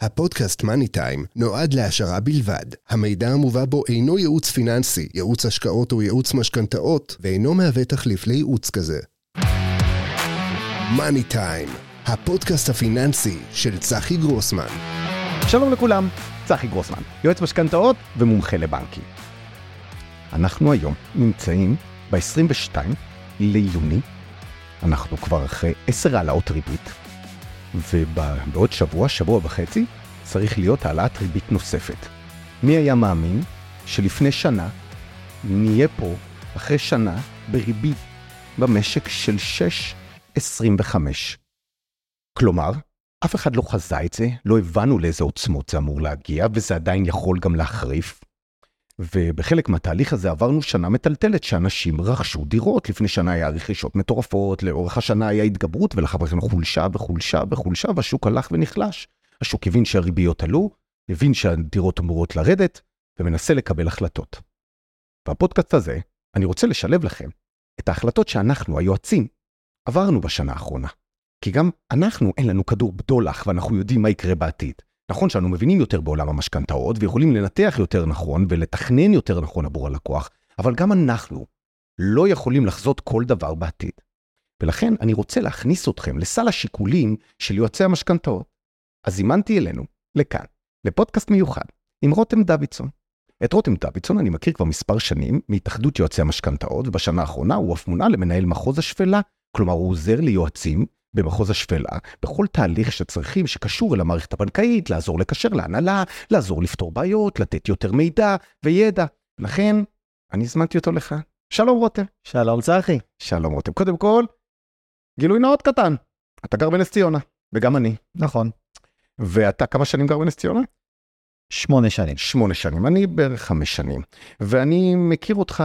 הפודקאסט מאני טיים נועד להעשרה בלבד. המידע המובא בו אינו ייעוץ פיננסי, ייעוץ השקעות או ייעוץ משכנתאות, ואינו מהווה תחליף לייעוץ כזה. מאני טיים, הפודקאסט הפיננסי של צחי גרוסמן. שלום לכולם, צחי גרוסמן, יועץ משכנתאות ומומחה לבנקים. אנחנו היום נמצאים ב-22 ליוני, אנחנו כבר אחרי 10 העלאות ריבית, ובעוד שבוע, שבוע וחצי, צריך להיות העלאת ריבית נוספת. מי היה מאמין שלפני שנה נהיה פה, אחרי שנה, בריבית במשק של 6.25. כלומר, אף אחד לא חזה את זה, לא הבנו לאיזה עוצמות זה אמור להגיע, וזה עדיין יכול גם להחריף. ובחלק מהתהליך הזה עברנו שנה מטלטלת שאנשים רכשו דירות. לפני שנה היה רכישות מטורפות, לאורך השנה היה התגברות ולאחר מכן חולשה וחולשה וחולשה והשוק הלך ונחלש. השוק הבין שהריביות עלו, הבין שהדירות אמורות לרדת ומנסה לקבל החלטות. בפודקאסט הזה אני רוצה לשלב לכם את ההחלטות שאנחנו, היועצים, עברנו בשנה האחרונה. כי גם אנחנו, אין לנו כדור בדולח ואנחנו יודעים מה יקרה בעתיד. נכון שאנו מבינים יותר בעולם המשכנתאות ויכולים לנתח יותר נכון ולתכנן יותר נכון עבור הלקוח, אבל גם אנחנו לא יכולים לחזות כל דבר בעתיד. ולכן אני רוצה להכניס אתכם לסל השיקולים של יועצי המשכנתאות. אז זימנתי אלינו, לכאן, לפודקאסט מיוחד, עם רותם דוידסון. את רותם דוידסון אני מכיר כבר מספר שנים מהתאחדות יועצי המשכנתאות, ובשנה האחרונה הוא אף מונה למנהל מחוז השפלה, כלומר הוא עוזר ליועצים במחוז השפלה, בכל תהליך שצריכים שקשור אל המערכת הבנקאית, לעזור לקשר להנהלה, לעזור לפתור בעיות, לתת יותר מידע וידע. לכן, אני הזמנתי אותו לך. שלום רותם. שלום צחי. שלום רותם. קודם כל, גילוי נאות קטן. אתה גר בנס ציונה, וגם אני. נכון. ואתה כמה שנים גר בנס ציונה? שמונה שנים. שמונה שנים, אני בערך חמש שנים. ואני מכיר אותך,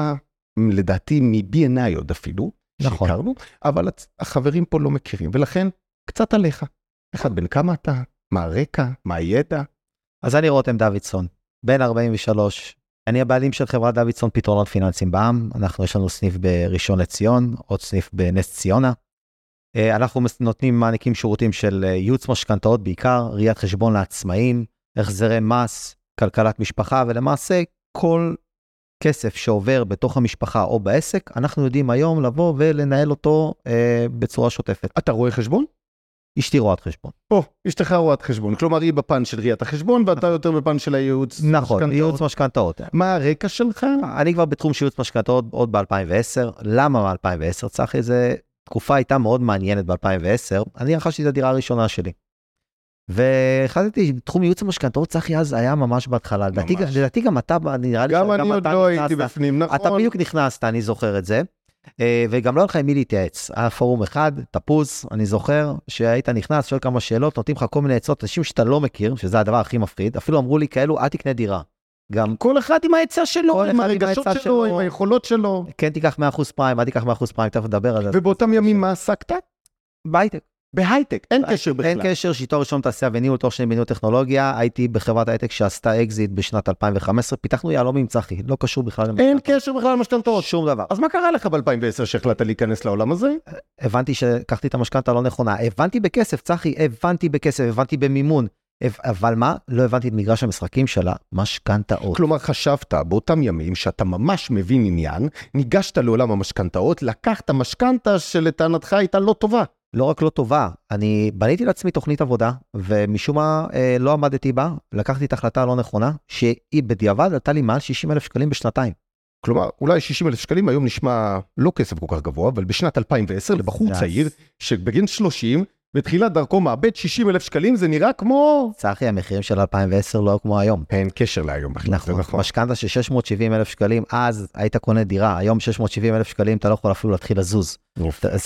לדעתי, מ-B&I עוד אפילו, נכון. שהכרנו, אבל החברים פה לא מכירים, ולכן קצת עליך. אחד, בן כמה אתה? מה הרקע? מה הידע? אז אני רותם דוידסון, בן 43. אני הבעלים של חברת דוידסון פתרונות פיננסיים בע"מ. אנחנו, יש לנו סניף בראשון לציון, עוד סניף בנס ציונה. אה, אנחנו נותנים, מעניקים שירותים של אה, ייעוץ משכנתאות בעיקר, ראיית חשבון לעצמאים, החזרי מס, כלכלת משפחה, ולמעשה כל כסף שעובר בתוך המשפחה או בעסק, אנחנו יודעים היום לבוא ולנהל אותו אה, בצורה שוטפת. אתה רואה חשבון? אשתי רואת חשבון. או, אשתך רואת חשבון, כלומר היא בפן של ראיית החשבון ואתה יותר בפן של הייעוץ נכון, משכנתאות. ייעוץ משכנתאות. מה הרקע שלך? אני כבר בתחום של ייעוץ משכנתאות עוד ב-2010. למה ב-2010? צחי, זה תקופה הייתה מאוד מעניינת ב-2010. אני רכשתי את הדירה הראשונה שלי. והחלטתי, תחום ייעוץ המשכנתאות, צחי אז היה ממש בהתחלה. לדעתי, ממש. לדעתי גם אתה, נראה לי גם אני עוד אתה לא הייתי נכנסת. בפנים, נכון. אתה בדיוק נכנסת, אני זוכר את זה. אה, וגם לא היה לך עם מי להתייעץ. היה פורום אחד, תפוס, אני זוכר, שהיית נכנס, שואל כמה שאלות, נותנים לך כל מיני עצות, אנשים שאתה לא מכיר, שזה הדבר הכי מפחיד, אפילו אמרו לי כאלו, אל תקנה דירה. גם כל אחד עם העצה שלו, עם הרגשות שלו, שלו. עם היכולות שלו. כן תיקח 100% פריים, אל תיקח 100% פריים, תכף נדבר על זה. ובאותם ימים מה עסקת? בהייטק. בהייטק, אין קשר בכלל. אין קשר, תואר ראשון תעשייה וניהול, תואר שני בניהול טכנולוגיה, הייתי בחברת הייטק שעשתה אקזיט בשנת 2015, פיתחנו יהלומים צחי, לא קשור בכלל. אין למשכנתאות. קשר בכלל למשכנתאות. שום דבר. אז מה קרה לך ב-2010 שהחלטת להיכנס לעולם הזה? הבנתי שלקחתי את המשכנתה הלא נכונה, הבנתי בכסף, צחי, הבנתי בכסף, הבנתי במימון, אבל מה? לא הבנתי את מגרש המשחקים של המשכנתאות. כלומר, חשבת באותם ימים שאתה ממש מבין עניין, ניגשת לעולם המשכנתאות, לקחת משכנתה שלטענתך הייתה לא טובה. לא רק לא טובה, אני בניתי לעצמי תוכנית עבודה, ומשום מה אה, לא עמדתי בה, לקחתי את ההחלטה הלא נכונה, שהיא בדיעבד עלתה לי מעל 60 אלף שקלים בשנתיים. כלומר, אולי 60 אלף שקלים היום נשמע לא כסף כל כך גבוה, אבל בשנת 2010 לבחור אז- צעיר שבגיל 30, בתחילת דרכו מאבד 60 אלף שקלים, זה נראה כמו... צחי, המחירים של 2010 לא כמו היום. אין קשר להיום בכלל, זה נכון, נכון. משכנתה של 670 אלף שקלים, אז היית קונה דירה, היום 670 אלף שקלים אתה לא יכול אפילו להתחיל לזוז.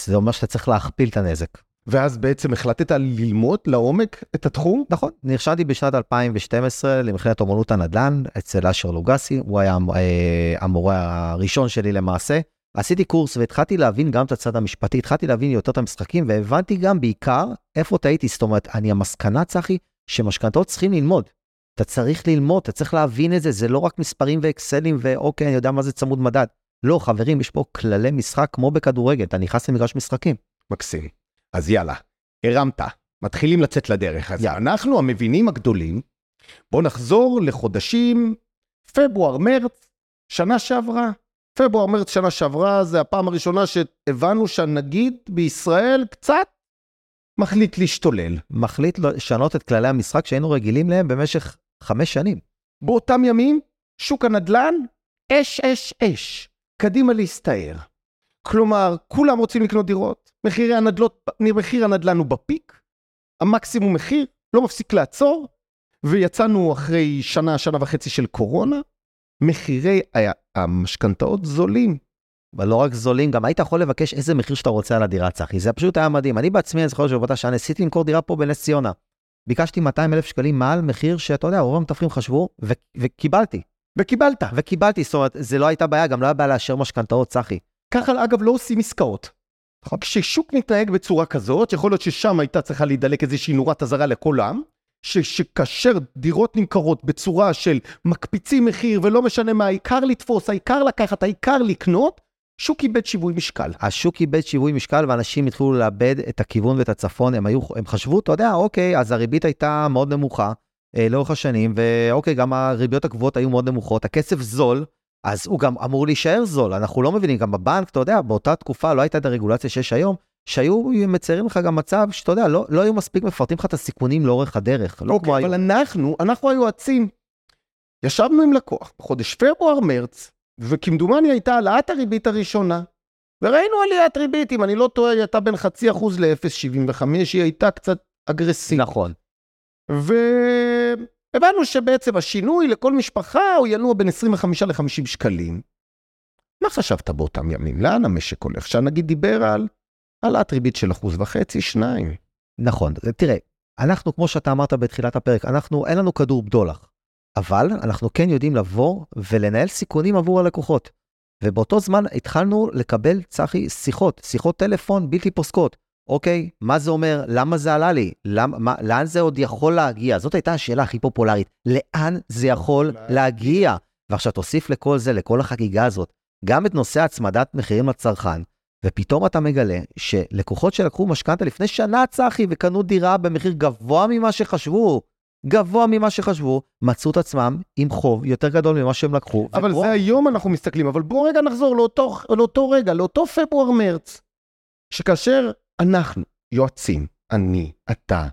זה אומר שאתה צריך להכפיל את הנזק. ואז בעצם החלטת ללמוד לעומק את התחום? נכון, נרשמתי בשנת 2012 למכללת אומנות הנדל"ן אצל אשר לוגסי, הוא היה אה, המורה הראשון שלי למעשה. עשיתי קורס והתחלתי להבין גם את הצד המשפטי, התחלתי להבין יותר את המשחקים והבנתי גם בעיקר איפה טעיתי, זאת אומרת, אני המסקנה, צחי, שמשכנתאות צריכים ללמוד. אתה צריך ללמוד, אתה צריך להבין את זה, זה לא רק מספרים ואקסלים ואוקיי, אני יודע מה זה צמוד מדד. לא, חברים, יש פה כללי משחק כמו בכדורגל, אתה נכנס למגרש משחקים. מקסים. אז יאללה, הרמת, מתחילים לצאת לדרך. אז אנחנו המבינים הגדולים, בואו נחזור לחודשים פברואר-מרץ, שנה שעברה. פברואר-מרץ שנה שעברה זה הפעם הראשונה שהבנו שהנגיד בישראל קצת מחליט להשתולל. מחליט לשנות את כללי המשחק שהיינו רגילים להם במשך חמש שנים. באותם ימים, שוק הנדל"ן, אש, אש, אש. קדימה להסתער. כלומר, כולם רוצים לקנות דירות, מחירי הנדלות, מחיר הנדל"ן הוא בפיק, המקסימום מחיר, לא מפסיק לעצור, ויצאנו אחרי שנה, שנה וחצי של קורונה, מחירי המשכנתאות זולים. אבל לא רק זולים, גם היית יכול לבקש איזה מחיר שאתה רוצה על הדירה, צחי. זה פשוט היה מדהים. אני בעצמי, אני זוכר שבאותה שנה ניסיתי למכור דירה פה בנס ציונה. ביקשתי 200 אלף שקלים מעל מחיר שאתה יודע, רוב המתווכים חשבו, ו- וקיבלתי. וקיבלת. וקיבלתי, זאת אומרת, זה לא הייתה בעיה, גם לא היה בעיה לאשר משכנתאות, צחי. ככה אגב לא עושים עסקאות. נכון. כששוק מתנהג בצורה כזאת, יכול להיות ששם הייתה צריכה להידלק איזושהי נורת אזהרה לכל העם, שכאשר דירות נמכרות בצורה של מקפיצים מחיר ולא משנה מה, העיקר לתפוס, העיקר לקחת, העיקר לקנות, שוק איבד שיווי משקל. השוק איבד שיווי משקל ואנשים התחילו לאבד את הכיוון ואת הצפון, הם, היו, הם חשבו, אתה יודע, אוקיי, אז הריבית הייתה מאוד נמוכה אה, לאורך השנים, ואוקיי, גם הריביות הקבועות היו מאוד נמוכות, הכסף זול, אז הוא גם אמור להישאר זול. אנחנו לא מבינים, גם בבנק, אתה יודע, באותה תקופה לא הייתה את הרגולציה שיש היום, שהיו מציירים לך גם מצב שאתה יודע, לא, לא היו מספיק מפרטים לך את הסיכונים לאורך הדרך. לא אוקיי, אבל היום. אנחנו, אנחנו היועצים, ישבנו עם לקוח בחודש פברואר-מרץ, וכמדומני הייתה העלאת הריבית הראשונה, וראינו עליית ריבית, אם אני לא טועה, היא הייתה בין חצי אחוז ל-0.75, היא הייתה קצת אגרסיבית. נכון. והבנו שבעצם השינוי לכל משפחה הוא ינוע בין 25 ל-50 שקלים. מה חשבת באותם ימים? לאן המשק הולך? שהנגיד דיבר על העלאת ריבית של אחוז וחצי, שניים. נכון, תראה, אנחנו, כמו שאתה אמרת בתחילת הפרק, אנחנו, אין לנו כדור בדולח, אבל אנחנו כן יודעים לבוא ולנהל סיכונים עבור הלקוחות. ובאותו זמן התחלנו לקבל, צחי, שיחות, שיחות טלפון בלתי פוסקות. אוקיי, מה זה אומר? למה זה עלה לי? למ, מה, לאן זה עוד יכול להגיע? זאת הייתה השאלה הכי פופולרית. לאן זה יכול להגיע? ועכשיו תוסיף לכל זה, לכל החגיגה הזאת, גם את נושא הצמדת מחירים לצרכן, ופתאום אתה מגלה שלקוחות שלקחו משכנתה לפני שנה, צחי, וקנו דירה במחיר גבוה ממה שחשבו, גבוה ממה שחשבו, מצאו את עצמם עם חוב יותר גדול ממה שהם לקחו. אבל וכוח... זה היום אנחנו מסתכלים, אבל בואו רגע נחזור לאותו, לאותו רגע, לאותו פברואר-מרץ, שכאשר אנחנו, יועצים, אני, אתה,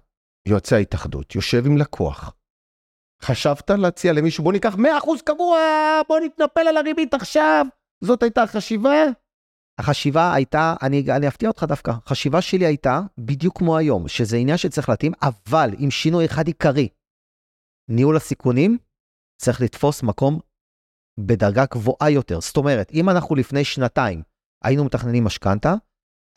יועצי ההתאחדות, יושב עם לקוח, חשבת להציע למישהו, בוא ניקח 100% קבוע, בוא נתנפל על הריבית עכשיו, זאת הייתה החשיבה? החשיבה הייתה, אני, אני אפתיע אותך דווקא, החשיבה שלי הייתה בדיוק כמו היום, שזה עניין שצריך להתאים, אבל עם שינוי אחד עיקרי. ניהול הסיכונים צריך לתפוס מקום בדרגה גבוהה יותר. זאת אומרת, אם אנחנו לפני שנתיים היינו מתכננים משכנתה,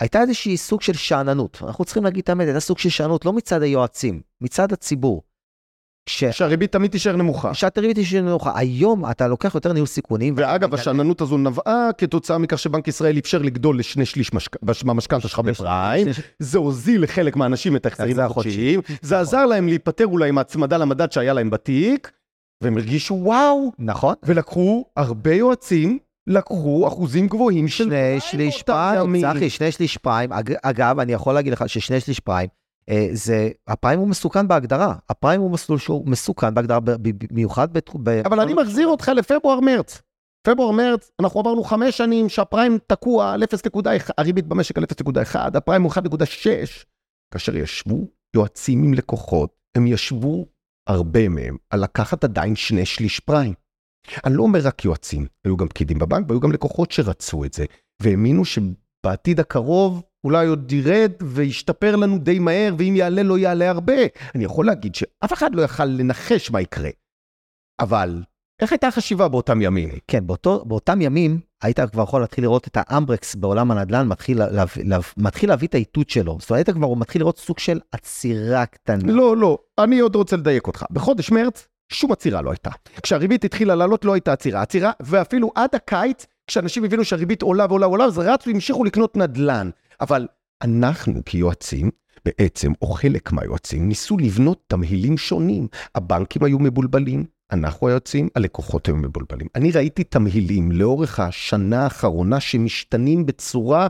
הייתה איזושהי סוג של שאננות. אנחנו צריכים להגיד את האמת, הייתה סוג של שאננות לא מצד היועצים, מצד הציבור. ש... שהריבית תמיד תישאר נמוכה. שהריבית תישאר נמוכה. היום אתה לוקח יותר ניהול סיכונים. ואגב, השאננות הזו נבעה כתוצאה מכך שבנק ישראל אפשר לגדול לשני שליש מהמשכנתה שלך בפריים. זה הוזיל לחלק מהאנשים את ההחזרים החודשיים. זה עזר להם להיפטר אולי עם ההצמדה למדד שהיה להם בתיק, והם הרגישו וואו. נכון. ולקחו הרבה יועצים לקחו אחוזים גבוהים של שני שליש פריים, צחי, שני שליש פריים. אגב, אני יכול להגיד לך ששני שליש פריים, זה, הפריים הוא מסוכן בהגדרה. הפריים הוא מסלול שהוא מסוכן בהגדרה, במיוחד ב... אבל אני מחזיר אותך לפברואר-מרץ. פברואר-מרץ, אנחנו עברנו חמש שנים שהפריים תקוע על 0.1, הריבית במשק על 0.1, הפריים הוא 1.6. כאשר ישבו יועצים עם לקוחות, הם ישבו, הרבה מהם, על לקחת עדיין שני שליש פריים. אני לא אומר רק יועצים, היו גם פקידים בבנק והיו גם לקוחות שרצו את זה, והאמינו שבעתיד הקרוב אולי עוד ירד וישתפר לנו די מהר, ואם יעלה לא יעלה הרבה. אני יכול להגיד שאף אחד לא יכל לנחש מה יקרה. אבל איך הייתה החשיבה באותם ימים? כן, באותו, באותם ימים היית כבר יכול להתחיל לראות את האמברקס בעולם הנדל"ן מתחיל, לה, לה, מתחיל להביא את האיתות שלו. זאת אומרת, היית כבר מתחיל לראות סוג של עצירה קטנה. לא, לא, אני עוד רוצה לדייק אותך. בחודש מרץ, שום עצירה לא הייתה. כשהריבית התחילה לעלות, לא הייתה עצירה. עצירה, ואפילו עד הקיץ, כשאנשים הבינו שהריבית עולה ועולה ועולה, אז רצו, המשיכו לקנות נדל"ן. אבל אנחנו כיועצים, בעצם, או חלק מהיועצים, ניסו לבנות תמהילים שונים. הבנקים היו מבולבלים, אנחנו היועצים, הלקוחות היו מבולבלים. אני ראיתי תמהילים לאורך השנה האחרונה שמשתנים בצורה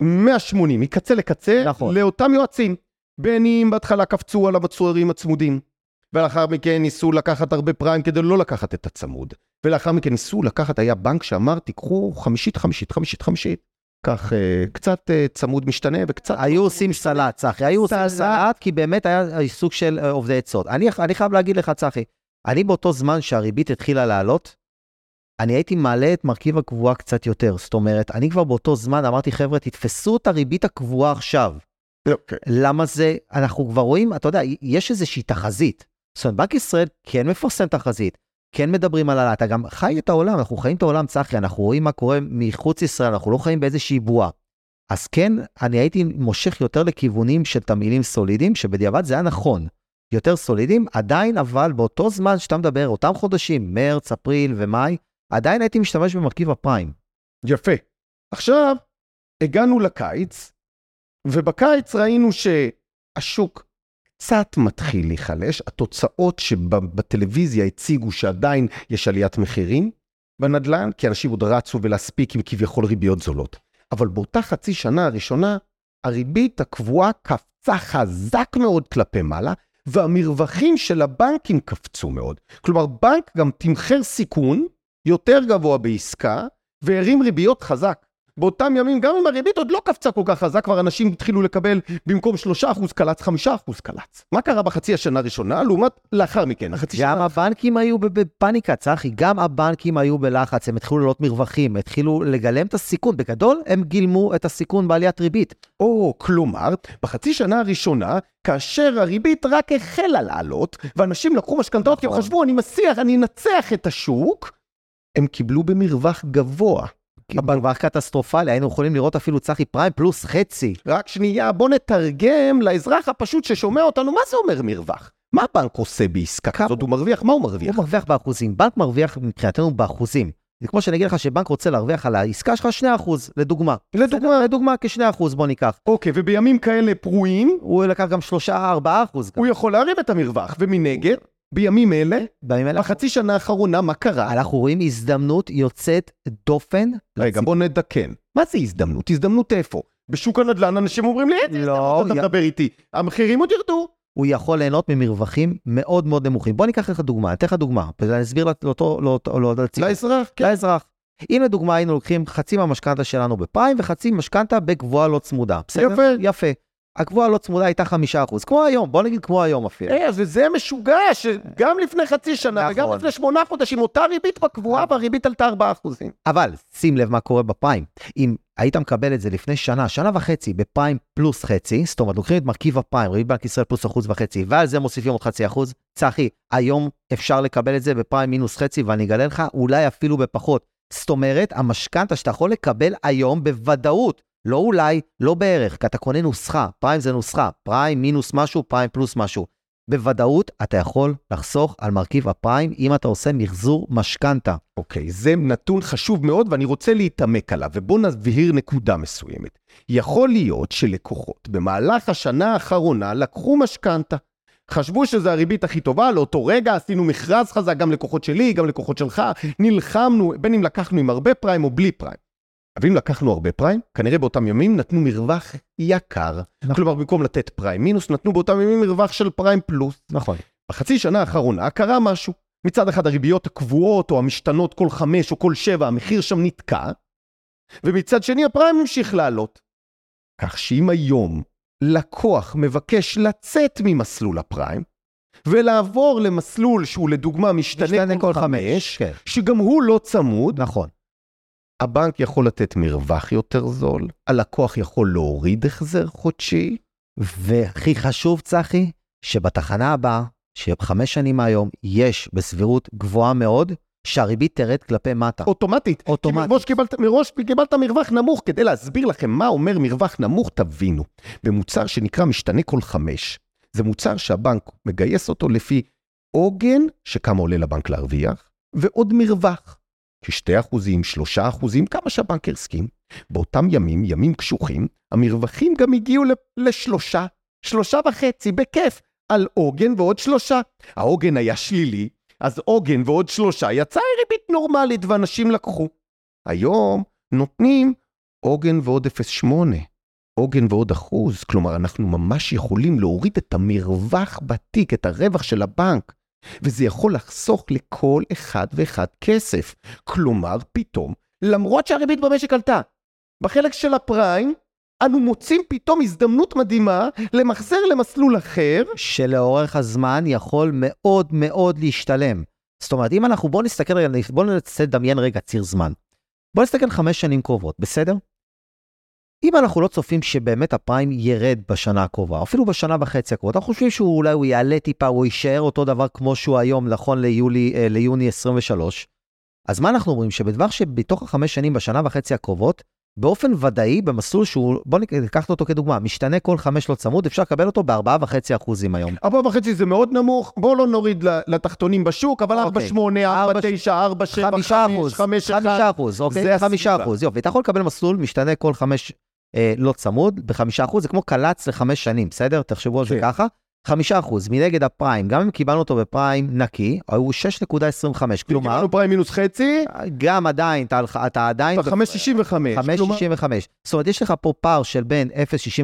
180, מקצה לקצה, נכון. לאותם יועצים. בין אם בהתחלה קפצו על המצוירים הצמודים, ולאחר מכן ניסו לקחת הרבה פריים כדי לא לקחת את הצמוד, ולאחר מכן ניסו לקחת, היה בנק שאמר, תיקחו חמישית, חמישית, חמישית, חמישית. כך אה, קצת אה, צמוד משתנה וקצת... היו עושים סלט, צחי, היו עושים סלט. כי באמת היה סוג של אה, עובדי עצות. אני, אני חייב להגיד לך, צחי, אני באותו זמן שהריבית התחילה לעלות, אני הייתי מעלה את מרכיב הקבועה קצת יותר. זאת אומרת, אני כבר באותו זמן אמרתי, חבר'ה, תתפסו את הריבית הקבועה עכשיו. אוקיי. למה זה, אנחנו כבר רואים, אתה יודע, יש איזושהי תחזית. זאת אומרת, בנק ישראל כן מפרסם תחזית, כן מדברים על העלאה, אתה גם חי את העולם, אנחנו חיים את העולם, צחי, אנחנו רואים מה קורה מחוץ ישראל, אנחנו לא חיים באיזושהי בועה. אז כן, אני הייתי מושך יותר לכיוונים של תמהילים סולידיים, שבדיעבד זה היה נכון. יותר סולידיים, עדיין אבל באותו זמן שאתה מדבר, אותם חודשים, מרץ, אפריל ומאי, עדיין הייתי משתמש במרכיב הפריים. יפה. עכשיו, הגענו לקיץ, ובקיץ ראינו שהשוק קצת מתחיל להיחלש. התוצאות שבטלוויזיה הציגו שעדיין יש עליית מחירים בנדל"ן, כי אנשים עוד רצו ולהספיק עם כביכול ריביות זולות. אבל באותה חצי שנה הראשונה, הריבית הקבועה קפצה חזק מאוד כלפי מעלה, והמרווחים של הבנקים קפצו מאוד. כלומר, בנק גם תמחר סיכון יותר גבוה בעסקה, והרים ריביות חזק. באותם ימים, גם אם הריבית עוד לא קפצה כל כך חזק, כבר אנשים התחילו לקבל במקום 3% קלץ, 5% קלץ. מה קרה בחצי השנה הראשונה, לעומת לאחר מכן? החצי גם שנה... הבנקים היו בפאניקה, צחי, גם הבנקים היו בלחץ, הם התחילו לעלות מרווחים, התחילו לגלם את הסיכון. בגדול, הם גילמו את הסיכון בעליית ריבית. או, כלומר, בחצי שנה הראשונה, כאשר הריבית רק החלה לעלות, ואנשים לקחו משכנתאות כי הם נכון. חשבו, אני מסיח, אני אנצח את השוק, הם קיבלו במרווח גבוה. מרווח קטסטרופלי, היינו יכולים לראות אפילו צחי פריים פלוס חצי. רק שנייה, בוא נתרגם לאזרח הפשוט ששומע אותנו, מה זה אומר מרווח? מה הבנק עושה בעסקה כזאת? הוא מרוויח? מה הוא מרוויח? הוא מרוויח באחוזים. בנק מרוויח מבחינתנו באחוזים. זה כמו שאני אגיד לך שבנק רוצה להרוויח על העסקה שלך 2 לדוגמה. לדוגמה. לדוגמה כ-2 בוא ניקח. אוקיי, ובימים כאלה פרועים, הוא לקח גם 3-4 אחוז. הוא יכול להרים את המרווח, ומנגד, בימים אלה, בימים אלה בחצי שנה האחרונה, מה קרה? אנחנו רואים הזדמנות יוצאת דופן. רגע, בוא נדקן. מה זה הזדמנות? הזדמנות איפה? בשוק הנדל"ן אנשים אומרים לי, איזה לא, הזדמנות אתה י- מדבר איתי? המחירים עוד ירדו. הוא יכול ליהנות ממרווחים מאוד מאוד נמוכים. בוא ניקח לך דוגמה, אני אתן לך דוגמה, ואני אסביר לאותו. לאזרח, כן. לאזרח. אם לדוגמה היינו לוקחים חצי מהמשכנתה שלנו בפריים וחצי משכנתה בגבוהה לא צמודה. בסדר? יפה. יפה. הגבוהה לא צמודה הייתה חמישה אחוז, כמו היום, בוא נגיד כמו היום אפילו. אה, וזה משוגע, שגם לפני חצי שנה וגם נכון. לפני שמונה חודשים, אותה ריבית בקבועה והריבית עלתה 4 אחוזים. אבל שים לב מה קורה בפריים. אם היית מקבל את זה לפני שנה, שנה וחצי, בפריים פלוס חצי, זאת אומרת, לוקחים את מרכיב הפריים, ריבית בנק ישראל פלוס אחוז וחצי, ועל זה מוסיפים עוד חצי אחוז, צחי, היום אפשר לקבל את זה בפריים מינוס חצי, ואני אגלה לך, אולי אפילו בפחות. זאת אומרת, המשכנתה שאתה יכול לקבל היום בוודאות, לא אולי, לא בערך, כי אתה קונה נוסחה, פריים זה נוסחה, פריים מינוס משהו, פריים פלוס משהו. בוודאות אתה יכול לחסוך על מרכיב הפריים אם אתה עושה מחזור משכנתה. אוקיי, זה נתון חשוב מאוד ואני רוצה להתעמק עליו, ובואו נבהיר נקודה מסוימת. יכול להיות שלקוחות במהלך השנה האחרונה לקחו משכנתה. חשבו שזו הריבית הכי טובה, לאותו רגע עשינו מכרז חזק, גם לקוחות שלי, גם לקוחות שלך, נלחמנו, בין אם לקחנו עם הרבה פריים או בלי פריים. אבל אם לקחנו הרבה פריים, כנראה באותם ימים נתנו מרווח יקר. נכון. כלומר, במקום לתת פריים מינוס, נתנו באותם ימים מרווח של פריים פלוס. נכון. בחצי שנה האחרונה קרה משהו. מצד אחד הריביות הקבועות או המשתנות כל חמש או כל שבע, המחיר שם נתקע, ומצד שני הפריים המשיך לעלות. כך שאם היום לקוח מבקש לצאת ממסלול הפריים, ולעבור למסלול שהוא לדוגמה משתנה, משתנה כל חמש, כן. שגם הוא לא צמוד, נכון. הבנק יכול לתת מרווח יותר זול, הלקוח יכול להוריד החזר חודשי, והכי חשוב, צחי, שבתחנה הבאה, שחמש שנים מהיום, יש בסבירות גבוהה מאוד, שהריבית תרד כלפי מטה. אוטומטית. אוטומטית. כי מראש קיבלת, מראש קיבלת מרווח נמוך. כדי להסביר לכם מה אומר מרווח נמוך, תבינו. במוצר שנקרא משתנה כל חמש, זה מוצר שהבנק מגייס אותו לפי עוגן, שכמה עולה לבנק להרוויח, ועוד מרווח. כשתי אחוזים, שלושה אחוזים, כמה שהבנק הסכים. באותם ימים, ימים קשוחים, המרווחים גם הגיעו לשלושה, שלושה וחצי, בכיף, על עוגן ועוד שלושה. העוגן היה שלילי, אז עוגן ועוד שלושה יצא ריבית נורמלית ואנשים לקחו. היום נותנים עוגן ועוד 0.8. עוגן ועוד אחוז, כלומר אנחנו ממש יכולים להוריד את המרווח בתיק, את הרווח של הבנק, וזה יכול לחסוך לכל אחד ואחד כסף. כלומר, פתאום, למרות שהריבית במשק עלתה, בחלק של הפריים, אנו מוצאים פתאום הזדמנות מדהימה למחזר למסלול אחר. שלאורך הזמן יכול מאוד מאוד להשתלם. זאת אומרת, אם אנחנו, בואו נסתכל רגע, בואו ננסה לדמיין רגע ציר זמן. בואו נסתכל חמש שנים קרובות, בסדר? אם אנחנו לא צופים שבאמת הפריים ירד בשנה הקרובה, אפילו בשנה וחצי הקרובות, אנחנו חושבים שאולי הוא יעלה טיפה, הוא יישאר אותו דבר כמו שהוא היום, נכון ליולי, אה, ליוני 23, אז מה אנחנו אומרים? שבטווח שבתוך החמש שנים בשנה וחצי הקרובות, באופן ודאי, במסלול שהוא, בואו ניקח אותו כדוגמה, משתנה כל חמש לא צמוד, אפשר לקבל אותו ב-4.5% היום. 4.5 זה מאוד נמוך, בואו לא נוריד לתחתונים בשוק, אבל 4.8, 4.9, 4.7, 5, 5, 1, 5 אוקיי? 5 יופי. אתה יכול לקבל מסלול משתנה כל חמש לא צמוד, ב-5 זה כמו קלץ לחמש שנים, בסדר? תחשבו על זה כן. ככה. חמישה אחוז מנגד הפריים, גם אם קיבלנו אותו בפריים נקי, הוא 6.25, כלומר... קיבלנו פריים מינוס חצי. גם עדיין, אתה, אתה עדיין... 5.65. 5.65. זאת אומרת, יש לך פה פער של בין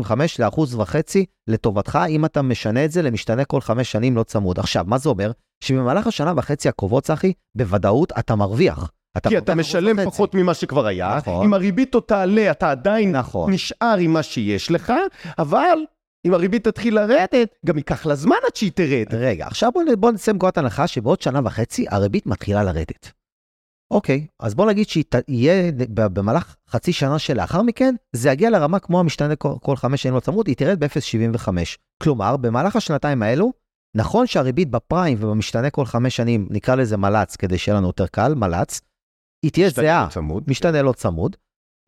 0.65 לאחוז וחצי לטובתך, אם אתה משנה את זה למשתנה כל חמש שנים לא צמוד. עכשיו, מה זה אומר? שבמהלך השנה וחצי הקרובות, צחי, בוודאות אתה מרוויח. אתה כי אתה משלם פחות ממה שכבר היה, נכון. אם הריבית עוד תעלה, אתה עדיין נכון. נשאר עם מה שיש לך, אבל אם הריבית תתחיל לרדת, גם ייקח לה זמן עד שהיא תרד. רגע, עכשיו בוא, בוא נצא מנקודת הנחה שבעוד שנה וחצי הריבית מתחילה לרדת. אוקיי, אז בוא נגיד שהיא תהיה במהלך חצי שנה שלאחר מכן, זה יגיע לרמה כמו המשתנה כל, כל חמש שנים לא צמוד, היא תרד ב-0.75. כלומר, במהלך השנתיים האלו, נכון שהריבית בפריים ובמשתנה כל חמש שנים, נקרא לזה מל"צ כדי שיהיה לנו יותר קל, מל"צ, היא תהיה זהה, לא צמוד. משתנה לא צמוד,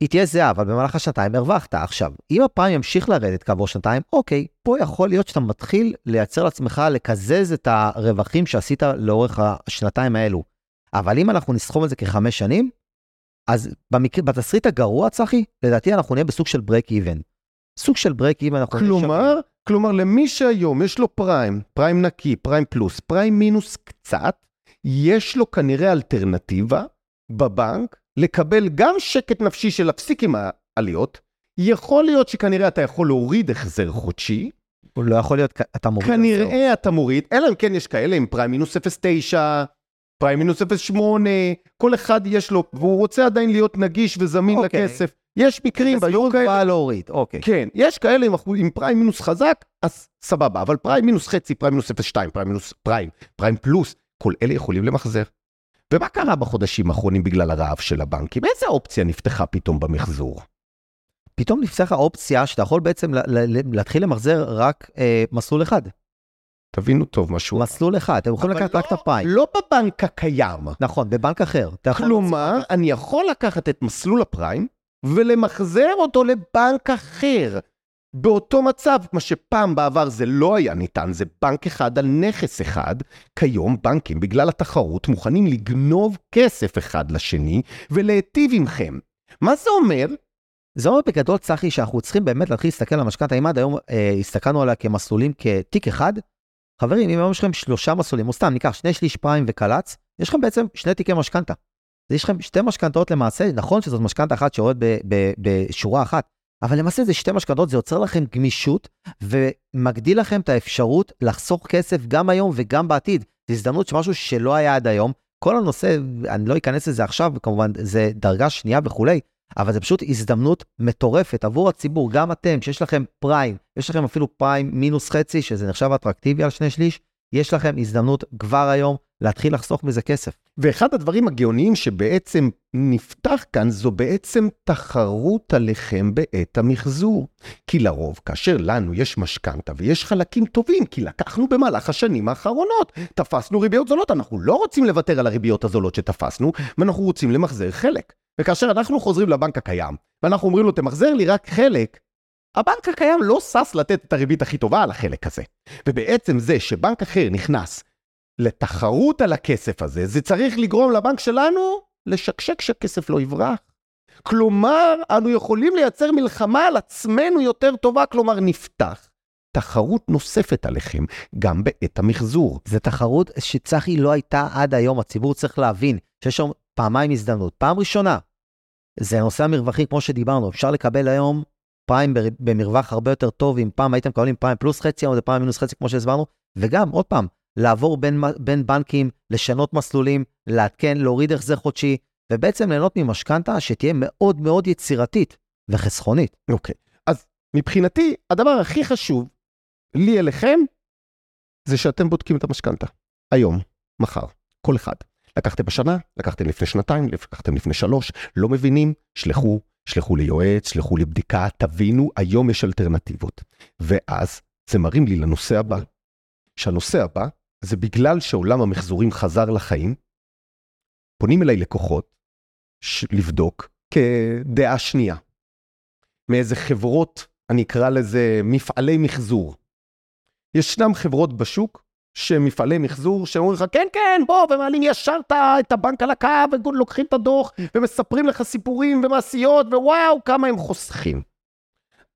היא תהיה זהה, אבל במהלך השנתיים הרווחת. עכשיו, אם הפריים ימשיך לרדת כעבור שנתיים, אוקיי, פה יכול להיות שאתה מתחיל לייצר לעצמך, לקזז את הרווחים שעשית לאורך השנתיים האלו. אבל אם אנחנו נסכום את זה כחמש שנים, אז במקרה, בתסריט הגרוע, צחי, לדעתי אנחנו נהיה בסוג של break even. סוג של break even אנחנו... כלומר, כלומר, למי שהיום יש לו פריים, פריים נקי, פריים פלוס, פריים מינוס קצת, יש לו כנראה אלטרנטיבה בבנק לקבל גם שקט נפשי של להפסיק עם העליות, יכול להיות שכנראה אתה יכול להוריד החזר חודשי. הוא לא יכול להיות, אתה מוריד. כנראה החזר. אתה מוריד, אלא אם כן יש כאלה עם פריים מינוס 0.9, פריים מינוס 0.8, כל אחד יש לו, והוא רוצה עדיין להיות נגיש וזמין אוקיי. לכסף. יש מקרים, והיו כאלה... בא להוריד, אוקיי. כן, יש כאלה עם, עם פריים מינוס חזק, אז סבבה, אבל פריים מינוס חצי, פריים מינוס 0.2, פריים מינוס פריים, פריים פלוס, כל אלה יכולים למחזר. ומה קרה בחודשים האחרונים בגלל הרעב של הבנקים? איזה אופציה נפתחה פתאום במחזור? פתאום נפתחה אופציה שאתה יכול בעצם להתחיל למחזר רק אה, מסלול אחד. תבינו טוב משהו. מסלול אחד, אתם יכולים לקחת לא, רק את הפריים. לא בבנק הקיים. נכון, בבנק אחר. כלומר, אני יכול לקחת את מסלול הפריים ולמחזר אותו לבנק אחר. באותו מצב, מה שפעם בעבר זה לא היה ניתן, זה בנק אחד על נכס אחד, כיום בנקים בגלל התחרות מוכנים לגנוב כסף אחד לשני ולהיטיב עמכם. מה זה אומר? זה אומר בגדול, צחי, שאנחנו צריכים באמת להתחיל להסתכל על המשכנתה. אם עד היום אה, הסתכלנו עליה כמסלולים, כתיק אחד, חברים, אם היום יש לכם שלושה מסלולים, או סתם ניקח שני שליש פריים וקל"צ, יש לכם בעצם שני תיקי משכנתה. יש לכם שתי משכנתאות למעשה, נכון שזאת משכנתה אחת שיורדת בשורה אחת, אבל למעשה זה שתי משכנתאות, זה יוצר לכם גמישות ומגדיל לכם את האפשרות לחסוך כסף גם היום וגם בעתיד. זו הזדמנות שמשהו שלא היה עד היום. כל הנושא, אני לא אכנס לזה עכשיו, כמובן, זה דרגה שנייה וכולי, אבל זה פשוט הזדמנות מטורפת עבור הציבור, גם אתם, שיש לכם פריים, יש לכם אפילו פריים מינוס חצי, שזה נחשב אטרקטיבי על שני שליש, יש לכם הזדמנות כבר היום להתחיל לחסוך מזה כסף. ואחד הדברים הגאוניים שבעצם נפתח כאן זו בעצם תחרות עליכם בעת המחזור. כי לרוב, כאשר לנו יש משכנתה ויש חלקים טובים, כי לקחנו במהלך השנים האחרונות, תפסנו ריביות זולות, אנחנו לא רוצים לוותר על הריביות הזולות שתפסנו, ואנחנו רוצים למחזר חלק. וכאשר אנחנו חוזרים לבנק הקיים, ואנחנו אומרים לו, תמחזר לי רק חלק, הבנק הקיים לא שש לתת את הריבית הכי טובה על החלק הזה. ובעצם זה שבנק אחר נכנס לתחרות על הכסף הזה, זה צריך לגרום לבנק שלנו לשקשק שהכסף לא יברח. כלומר, אנו יכולים לייצר מלחמה על עצמנו יותר טובה, כלומר נפתח תחרות נוספת עליכם, גם בעת המחזור. זו תחרות שצחי לא הייתה עד היום, הציבור צריך להבין שיש שם פעמיים הזדמנות. פעם ראשונה, זה נושא המרווחים, כמו שדיברנו, אפשר לקבל היום פריים במרווח הרבה יותר טוב, אם פעם הייתם מקבלים פריים פלוס חצי, היום זה פריים מינוס חצי, כמו שהסברנו, וגם, עוד פעם, לעבור בין, בין בנקים, לשנות מסלולים, לעדכן, להוריד החזר חודשי, ובעצם ליהנות ממשכנתה שתהיה מאוד מאוד יצירתית וחסכונית. אוקיי, okay. אז מבחינתי, הדבר הכי חשוב לי אליכם, זה שאתם בודקים את המשכנתה. היום, מחר, כל אחד. לקחתם בשנה, לקחתם לפני שנתיים, לקחתם לפני שלוש, לא מבינים, שלחו, שלחו ליועץ, שלחו לבדיקה, תבינו, היום יש אלטרנטיבות. ואז זה מרים לי לנושא הבא. שהנושא הבא זה בגלל שעולם המחזורים חזר לחיים, פונים אליי לקוחות לבדוק כדעה שנייה. מאיזה חברות, אני אקרא לזה מפעלי מחזור. ישנם חברות בשוק שמפעלי מחזור שאומרים לך, כן, כן, בוא, ומעלים ישר את הבנק על הקו, ולוקחים את הדוח, ומספרים לך סיפורים ומעשיות, ווואו, כמה הם חוסכים.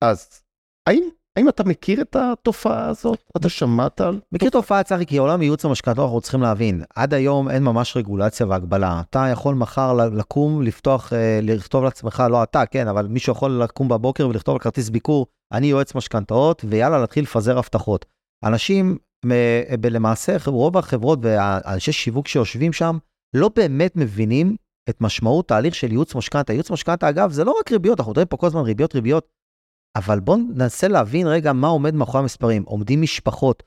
אז האם, האם אתה מכיר את התופעה הזאת? אתה שמעת על... מכיר תופעה, צחי, כי עולם ייעוץ המשכנתו אנחנו צריכים להבין, עד היום אין ממש רגולציה והגבלה. אתה יכול מחר לקום, לפתוח, אה, לכתוב לעצמך, לא אתה, כן, אבל מישהו יכול לקום בבוקר ולכתוב על כרטיס ביקור, אני יועץ משכנתאות, ויאללה, להתחיל לפזר הבטחות. אנשים למעשה רוב החברות והאנשי שיווק שיושבים שם לא באמת מבינים את משמעות תהליך של ייעוץ משכנתה. ייעוץ משכנתה, אגב, זה לא רק ריביות, אנחנו מדברים פה כל הזמן ריביות, ריביות, אבל בואו ננסה להבין רגע מה עומד מאחורי המספרים. עומדים משפחות,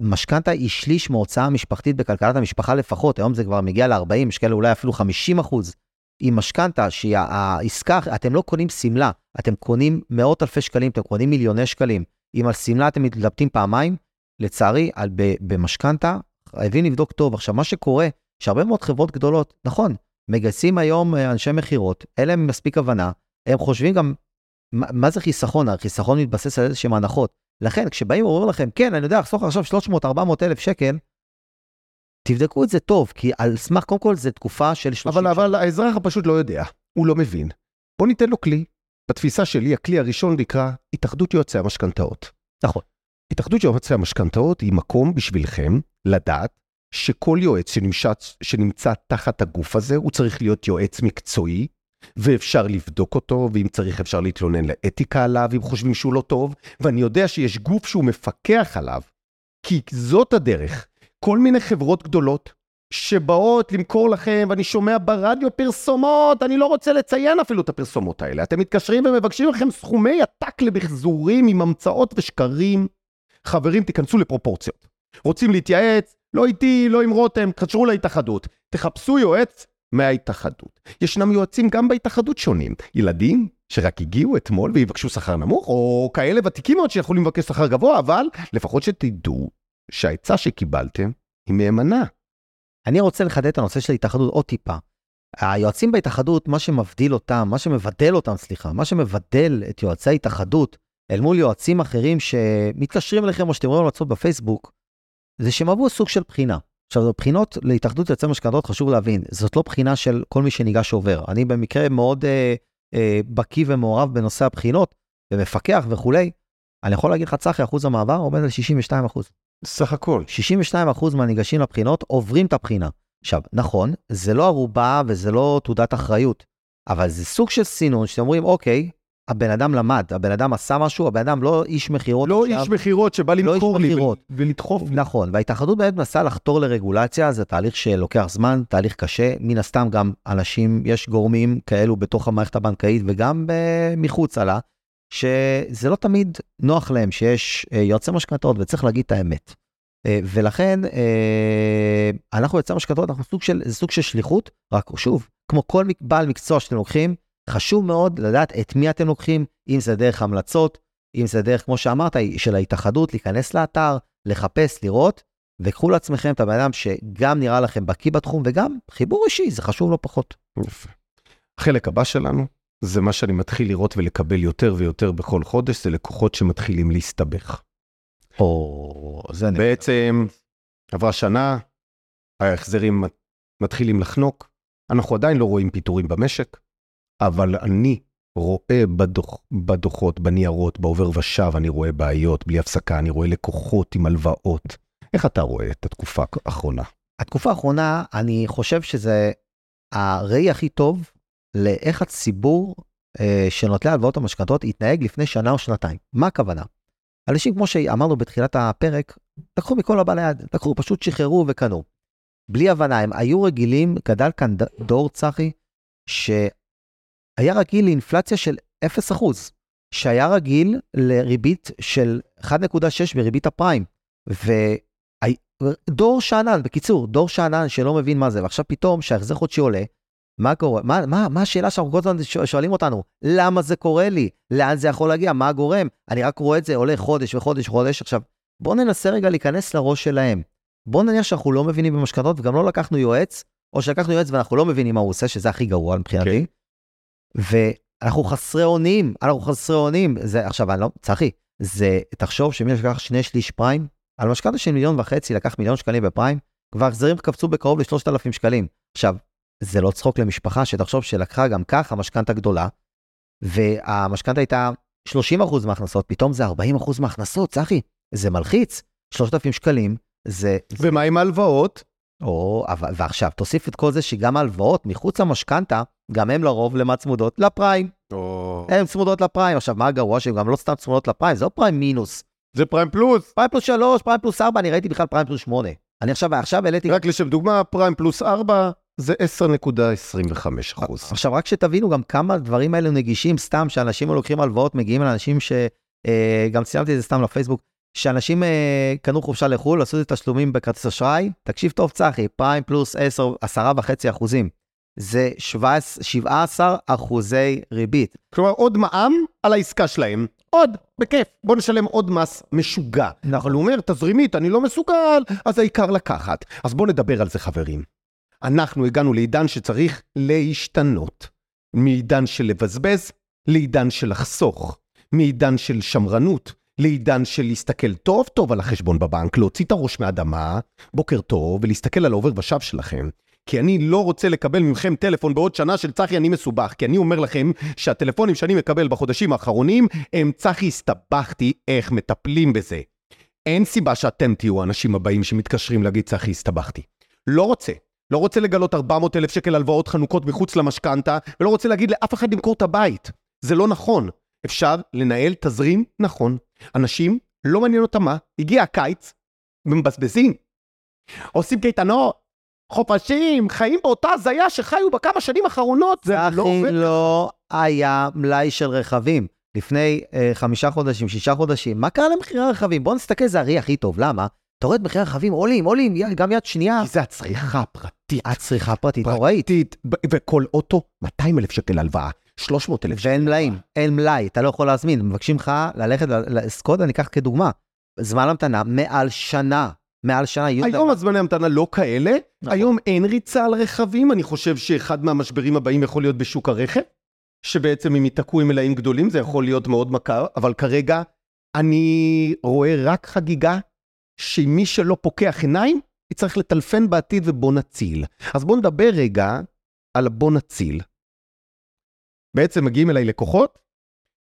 משכנתה היא שליש מההוצאה המשפחתית בכלכלת המשפחה לפחות, היום זה כבר מגיע ל-40, יש כאלה אולי אפילו 50 אחוז. עם משכנתה, שהיא העסקה, אתם לא קונים שמלה, אתם קונים מאות אלפי שקלים, אתם קונים מיליוני שקלים. אם על שמלה אתם מתלבטים פעמיים, לצערי, במשכנתה, חייבים לבדוק טוב. עכשיו, מה שקורה, שהרבה מאוד חברות גדולות, נכון, מגייסים היום אה, אנשי מכירות, אין להם מספיק הבנה, הם חושבים גם, מה, זה חיסכון? החיסכון מתבסס על איזשהם הנחות. לכן, כשבאים ואומרים לכם, כן, אני יודע, אחסוך עכשיו 300-400 אלף שקל, תבדקו את זה טוב, כי על סמך, קודם כל, זו תקופה של 30 אבל, אבל האזרח הפשוט לא יודע, הוא לא מבין. בוא ניתן לו כלי. בתפיסה שלי, הכלי הראשון נקרא התאחדות יועצי המשכנתאות. נכון. התאחדות יועצי המשכנתאות היא מקום בשבילכם לדעת שכל יועץ שנמצא, שנמצא תחת הגוף הזה, הוא צריך להיות יועץ מקצועי, ואפשר לבדוק אותו, ואם צריך אפשר להתלונן לאתיקה עליו, אם חושבים שהוא לא טוב, ואני יודע שיש גוף שהוא מפקח עליו, כי זאת הדרך. כל מיני חברות גדולות שבאות למכור לכם, ואני שומע ברדיו פרסומות, אני לא רוצה לציין אפילו את הפרסומות האלה. אתם מתקשרים ומבקשים לכם סכומי עתק למחזורים עם המצאות ושקרים. חברים, תיכנסו לפרופורציות. רוצים להתייעץ? לא איתי, לא עם רותם, תקשרו להתאחדות. תחפשו יועץ מההתאחדות. ישנם יועצים גם בהתאחדות שונים. ילדים שרק הגיעו אתמול ויבקשו שכר נמוך, או כאלה ותיקים מאוד שיכולים לבקש שכר גבוה, אבל לפחות שתדעו שהעצה שקיבלתם היא מהימנה. אני רוצה לחדד את הנושא של התאחדות עוד טיפה. היועצים בהתאחדות, מה שמבדיל אותם, מה שמבדל אותם, סליחה, מה שמבדל את יועצי ההתאחדות אל מול יועצים אחרים שמתקשרים אליכם או שאתם רואים המלצות בפייסבוק, זה שהם עברו סוג של בחינה. עכשיו, בחינות להתאחדות יועצי משכנתאות, חשוב להבין, זאת לא בחינה של כל מי שניגש עובר. אני במקרה מאוד אה, אה, בקיא ומעורב בנושא הבחינות, ומפקח וכולי. אני יכול להגיד לך, צחי, אחוז המעבר עומד על 62 אחוז. סך הכל. 62 אחוז מהניגשים לבחינות עוברים את הבחינה. עכשיו, נכון, זה לא ערובה וזה לא תעודת אחריות, אבל זה סוג של סינון שאתם אומרים, אוקיי, הבן אדם למד, הבן אדם עשה משהו, הבן אדם לא איש מכירות. לא עכשיו, איש מכירות שבא לא למכור לי מכירות. ולדחוף. נכון, וההתאחדות באמת מנסה לחתור לרגולציה, זה תהליך שלוקח זמן, תהליך קשה. מן הסתם גם אנשים, יש גורמים כאלו בתוך המערכת הבנקאית וגם מחוצה לה, שזה לא תמיד נוח להם שיש אה, יועצי משכנתאות, וצריך להגיד את האמת. אה, ולכן אה, אנחנו יועצי משכנתאות, אנחנו סוג של, זה סוג של שליחות, רק שוב, כמו כל בעל מקצוע שאתם לוקחים, חשוב מאוד לדעת את מי אתם לוקחים, אם זה דרך המלצות, אם זה דרך, כמו שאמרת, של ההתאחדות, להיכנס לאתר, לחפש, לראות, וקחו לעצמכם את הבן אדם שגם נראה לכם בקיא בתחום, וגם חיבור אישי, זה חשוב לא פחות. יפה. החלק הבא שלנו, זה מה שאני מתחיל לראות ולקבל יותר ויותר בכל חודש, זה לקוחות שמתחילים להסתבך. או, זה נקרא. בעצם, עברה שנה, ההחזרים מתחילים לחנוק, אנחנו עדיין לא רואים פיטורים במשק, אבל אני רואה בדוח, בדוחות, בניירות, בעובר ושב, אני רואה בעיות בלי הפסקה, אני רואה לקוחות עם הלוואות. איך אתה רואה את התקופה האחרונה? התקופה האחרונה, אני חושב שזה הראי הכי טוב לאיך הציבור אה, של נוטלי הלוואות המשכנתות יתנהג לפני שנה או שנתיים. מה הכוונה? אנשים, כמו שאמרנו בתחילת הפרק, לקחו מכל הבא ליד, לקחו, פשוט שחררו וקנו. בלי הבנה, הם היו רגילים, גדל כאן דור צחי, שהיה רגיל לאינפלציה של 0%, שהיה רגיל לריבית של 1.6 בריבית הפריים. ודור שאנן, בקיצור, דור שאנן שלא מבין מה זה, ועכשיו פתאום שההחזר חודשי עולה, מה קורה? מה, מה, מה השאלה שאנחנו כל הזמן שואלים אותנו? למה זה קורה לי? לאן זה יכול להגיע? מה הגורם? אני רק רואה את זה עולה חודש וחודש וחודש. עכשיו, בואו ננסה רגע להיכנס לראש שלהם. בואו נניח שאנחנו לא מבינים במשכנתות וגם לא לקחנו יועץ, או שלקחנו יועץ ואנחנו לא מבינים מה הוא עושה, שזה הכי גרוע מבחינתי. Okay. ואנחנו חסרי אונים, אנחנו חסרי אונים. זה, עכשיו, אני לא, צחי, זה, תחשוב שמי שלקח שני שליש פריים, על משכנתה של מיליון וחצי לקח מיליון שקלים בפריים, כבר החזרים קפצו בקרוב ל-3,000 שקלים. עכשיו, זה לא צחוק למשפחה שתחשוב שלקחה גם ככה משכנתה גדולה, והמשכנתה הייתה 30% מההכנסות, פתאום זה 40% מההכנסות, צחי, זה מלחיץ. 3,000 שקלים, זה... ומה עם ההלוואות? או, ועכשיו, תוסיף את כל זה שגם ההלוואות מחוץ למשכנתה, גם הן לרוב למה צמודות? לפריים. או... הן צמודות לפריים. עכשיו, מה הגרוע? שהן גם לא סתם צמודות לפריים, זה לא פריים מינוס. זה פריים פלוס. פריים פלוס 3, פריים פלוס 4, אני ראיתי בכלל פריים פלוס 8. אני עכשיו, עכשיו העליתי... רק לשם דוגמה, פריים פלוס 4 זה 10.25 אחוז. עכשיו, רק שתבינו גם כמה הדברים האלה נגישים, סתם שאנשים לוקחים הלוואות, מגיעים לאנשים ש... אה, גם ציימתי את זה סתם לפייסבוק, שאנשים אה, קנו חופשה לחו"ל, עשו את התשלומים בכרטיס אשראי, תקשיב טוב צחי, פריים פלוס 10, 10.5 אחוזים. זה 17, 17 אחוזי ריבית. כלומר, עוד מע"מ על העסקה שלהם. עוד, בכיף. בוא נשלם עוד מס משוגע. נכון. אבל הוא אומר, תזרימית, אני לא מסוגל, אז העיקר לקחת. אז בואו נדבר על זה, חברים. אנחנו הגענו לעידן שצריך להשתנות. מעידן של לבזבז, לעידן של לחסוך. מעידן של שמרנות, לעידן של להסתכל טוב טוב על החשבון בבנק, להוציא את הראש מהאדמה, בוקר טוב, ולהסתכל על העובר ושב שלכם. כי אני לא רוצה לקבל מכם טלפון בעוד שנה של צחי אני מסובך, כי אני אומר לכם שהטלפונים שאני מקבל בחודשים האחרונים הם צחי הסתבכתי איך מטפלים בזה. אין סיבה שאתם תהיו האנשים הבאים שמתקשרים להגיד צחי הסתבכתי. לא רוצה. לא רוצה לגלות 400 אלף שקל הלוואות חנוכות מחוץ למשכנתה, ולא רוצה להגיד לאף אחד למכור את הבית. זה לא נכון. אפשר לנהל תזרים נכון. אנשים, לא מעניין אותם מה, הגיע הקיץ, ומבזבזים. עושים קייטנות, חופשים, חיים באותה הזיה שחיו בכמה שנים האחרונות, זה לא עובד. לא היה מלאי של רכבים. לפני אה, חמישה חודשים, שישה חודשים, מה קרה למחירי הרכבים? בואו נסתכל, זה הרי הכי טוב, למה? אתה רואה את מחירי הרכבים עולים, עולים, גם יד שנייה. כי זה הצריכה הפרטית. הצריכה הפרטית, נוראית. וכל אוטו, 200 אלף שקל הלוואה. 300 אלף שקל. ואין מלאים, אין מלאי, אתה לא יכול להזמין. מבקשים לך ללכת לסקודה, אני אקח כדוגמה. זמן המתנה מעל שנה. מעל שנה. היום הזמני המתנה לא כאלה, נכון. היום אין ריצה על רכבים, אני חושב שאחד מהמשברים הבאים יכול להיות בשוק הרכב, שבעצם אם ייתקעו עם מלאים גדולים זה יכול להיות מאוד מכר, אבל כרגע אני רואה רק חגיגה שמי שלא פוקח עיניים, יצטרך לטלפן בעתיד ובוא נציל. אז בוא נדבר רגע על בוא נציל. בעצם מגיעים אליי לקוחות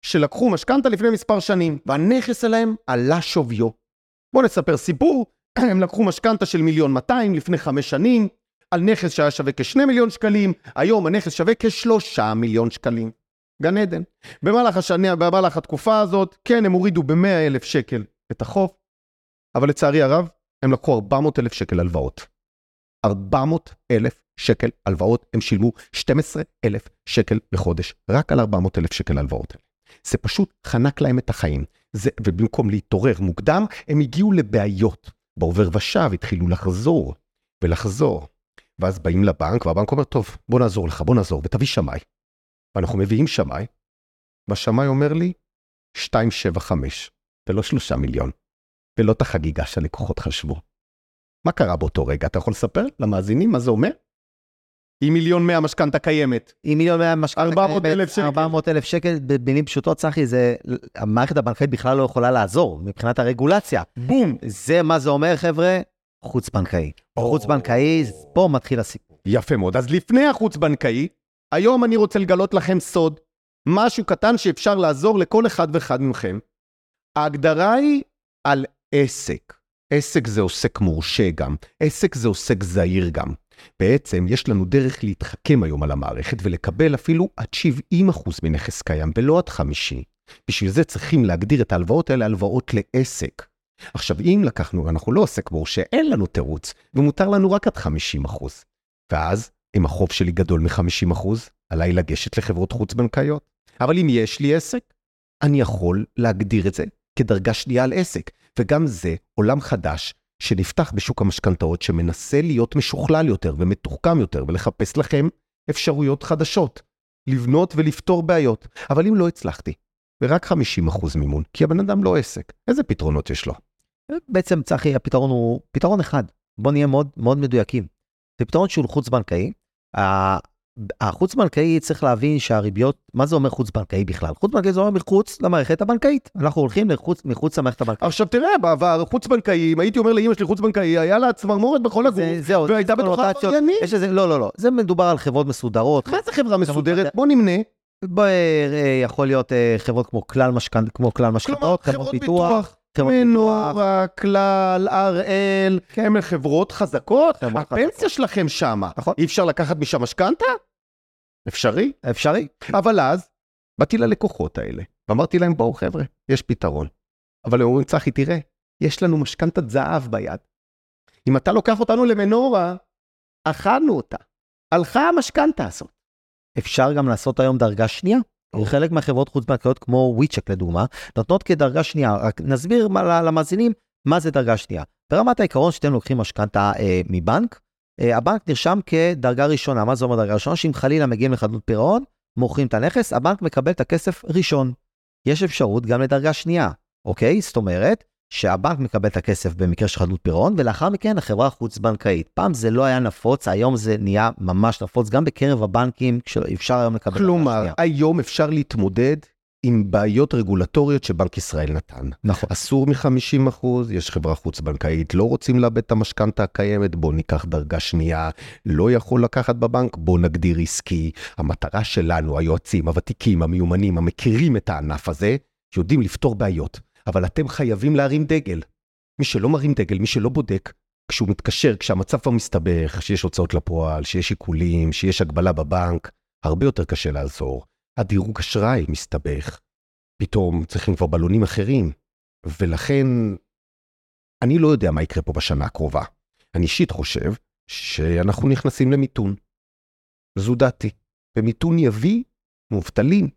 שלקחו משכנתה לפני מספר שנים, והנכס שלהם עלה שוויו. בואו נספר סיפור, הם לקחו משכנתה של מיליון 200 לפני חמש שנים, על נכס שהיה שווה כשני מיליון שקלים, היום הנכס שווה כשלושה מיליון שקלים. גן עדן. במהלך השנה, במהלך התקופה הזאת, כן, הם הורידו ב-100 אלף שקל את החוב, אבל לצערי הרב, הם לקחו 400 אלף שקל הלוואות. 400 אלף שקל הלוואות, הם שילמו 12 אלף שקל בחודש, רק על 400 אלף שקל הלוואות. זה פשוט חנק להם את החיים. זה, ובמקום להתעורר מוקדם, הם הגיעו לבעיות. בעובר ושב התחילו לחזור ולחזור. ואז באים לבנק, והבנק אומר, טוב, בוא נעזור לך, בוא נעזור, ותביא שמאי. ואנחנו מביאים שמאי, והשמאי אומר לי, 275, ולא 3 מיליון, ולא את החגיגה שהלקוחות חשבו. מה קרה באותו רגע? אתה יכול לספר למאזינים מה זה אומר? היא מיליון מאה משכנתה קיימת. היא מיליון מאה משכנתה קיימת. 400 אלף שקל. 400 אלף שקל, במילים פשוטות, צחי, זה... המערכת הבנקאית בכלל לא יכולה לעזור מבחינת הרגולציה. בום. זה מה זה אומר, חבר'ה? חוץ-בנקאי. חוץ-בנקאי, פה מתחיל הסיפור. יפה מאוד. אז לפני החוץ-בנקאי, היום אני רוצה לגלות לכם סוד, משהו קטן שאפשר לעזור לכל אחד ואחד מכם. ההגדרה היא על עסק. עסק זה עוסק מורשה גם, עסק זה עוסק זעיר גם. בעצם יש לנו דרך להתחכם היום על המערכת ולקבל אפילו עד 70% מנכס קיים, ולא עד 50. בשביל זה צריכים להגדיר את ההלוואות האלה הלוואות לעסק. עכשיו, אם לקחנו, אנחנו לא עוסק מורשה, אין לנו תירוץ, ומותר לנו רק עד 50%. ואז, אם החוב שלי גדול מ-50%, עליי לגשת לחברות חוץ-בנקאיות. אבל אם יש לי עסק, אני יכול להגדיר את זה כדרגה שנייה על עסק, וגם זה עולם חדש שנפתח בשוק המשכנתאות שמנסה להיות משוכלל יותר ומתוחכם יותר ולחפש לכם אפשרויות חדשות, לבנות ולפתור בעיות. אבל אם לא הצלחתי, ורק 50% מימון, כי הבן אדם לא עסק, איזה פתרונות יש לו? בעצם, צחי, הפתרון הוא פתרון אחד. בוא נהיה מאוד מאוד מדויקים. זה פתרון שהוא חוץ-בנקאי. החוץ-בנקאי צריך להבין שהריביות, מה זה אומר חוץ-בנקאי בכלל? חוץ-בנקאי זה אומר מחוץ למערכת הבנקאית. אנחנו הולכים לחוץ, מחוץ למערכת הבנקאית. עכשיו תראה, בעבר חוץ-בנקאי, אם הייתי אומר לאמא שלי חוץ-בנקאי, היה לה צמרמורת בכל הגוף, זהו, והייתה בטוחה עבריינית. לא, לא, לא, זה מדובר על חברות מסודרות. מה זה חברה מסודרת? בוא נמנה. אה, יכול להיות אה, חברות כמו כלל משכנתאות, חברות ביטוח. מנורה, כלל, הראל, הם חברות חזקות, הפנסיה שלכם שמה. נכון. אי אפשר לקחת משם משכנתה? אפשרי? אפשרי. אבל אז, באתי ללקוחות האלה, ואמרתי להם, בואו חבר'ה, יש פתרון. אבל הם אומרים, צחי, תראה, יש לנו משכנתת זהב ביד. אם אתה לוקח אותנו למנורה, אכלנו אותה. הלכה המשכנתה הזאת. אפשר גם לעשות היום דרגה שנייה. חלק מהחברות חוץ-בנקאיות, כמו וויצ'ק לדוגמה, נותנות כדרגה שנייה. רק נסביר למאזינים מה זה דרגה שנייה. ברמת העיקרון שאתם לוקחים משכנתה אה, מבנק, אה, הבנק נרשם כדרגה ראשונה. מה זה אומר דרגה ראשונה? שאם חלילה מגיעים לחדלות פירעון, מוכרים את הנכס, הבנק מקבל את הכסף ראשון. יש אפשרות גם לדרגה שנייה, אוקיי? זאת אומרת, שהבנק מקבל את הכסף במקרה של חדלות פירעון, ולאחר מכן החברה החוץ-בנקאית. פעם זה לא היה נפוץ, היום זה נהיה ממש נפוץ, גם בקרב הבנקים, כשאפשר היום לקבל... כלומר, היום אפשר להתמודד עם בעיות רגולטוריות שבנק ישראל נתן. נכון. אסור מ-50 אחוז, יש חברה חוץ-בנקאית, לא רוצים לאבד את המשכנתה הקיימת, בוא ניקח דרגה שנייה, לא יכול לקחת בבנק, בוא נגדיר עסקי. המטרה שלנו, היועצים, הוותיקים, המיומנים, המכירים את הענף הזה, יודעים לפתור בעיות. אבל אתם חייבים להרים דגל. מי שלא מרים דגל, מי שלא בודק, כשהוא מתקשר, כשהמצב כבר מסתבך, שיש הוצאות לפועל, שיש עיקולים, שיש הגבלה בבנק, הרבה יותר קשה לעזור. הדירוג אשראי מסתבך. פתאום צריכים כבר בלונים אחרים. ולכן, אני לא יודע מה יקרה פה בשנה הקרובה. אני אישית חושב שאנחנו נכנסים למיתון. זו דעתי. ומיתון יביא מובטלים.